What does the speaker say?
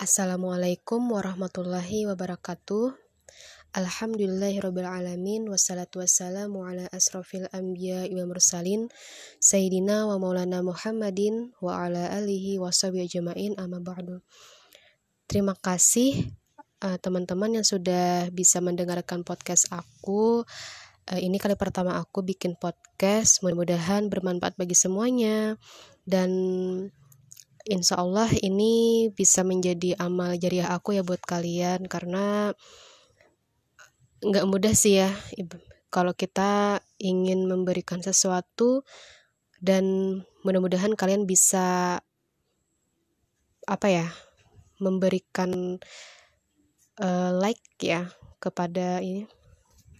Assalamualaikum warahmatullahi wabarakatuh. Alhamdulillahirrabbilalamin Wassalatu wassalamu ala asrafil anbiya wa mursalin Sayyidina wa maulana Muhammadin Wa ala alihi wa sahbihi amma ba'du. Terima kasih eh, teman-teman uh, yang sudah bisa mendengarkan podcast aku. Uh, Ini kali pertama aku bikin podcast Mudah-mudahan bermanfaat bagi semuanya. Dan insya Allah ini bisa menjadi amal jariah aku ya buat kalian. Karena nggak mudah sih ya kalau kita ingin memberikan sesuatu dan mudah-mudahan kalian bisa apa ya memberikan uh, like ya kepada ini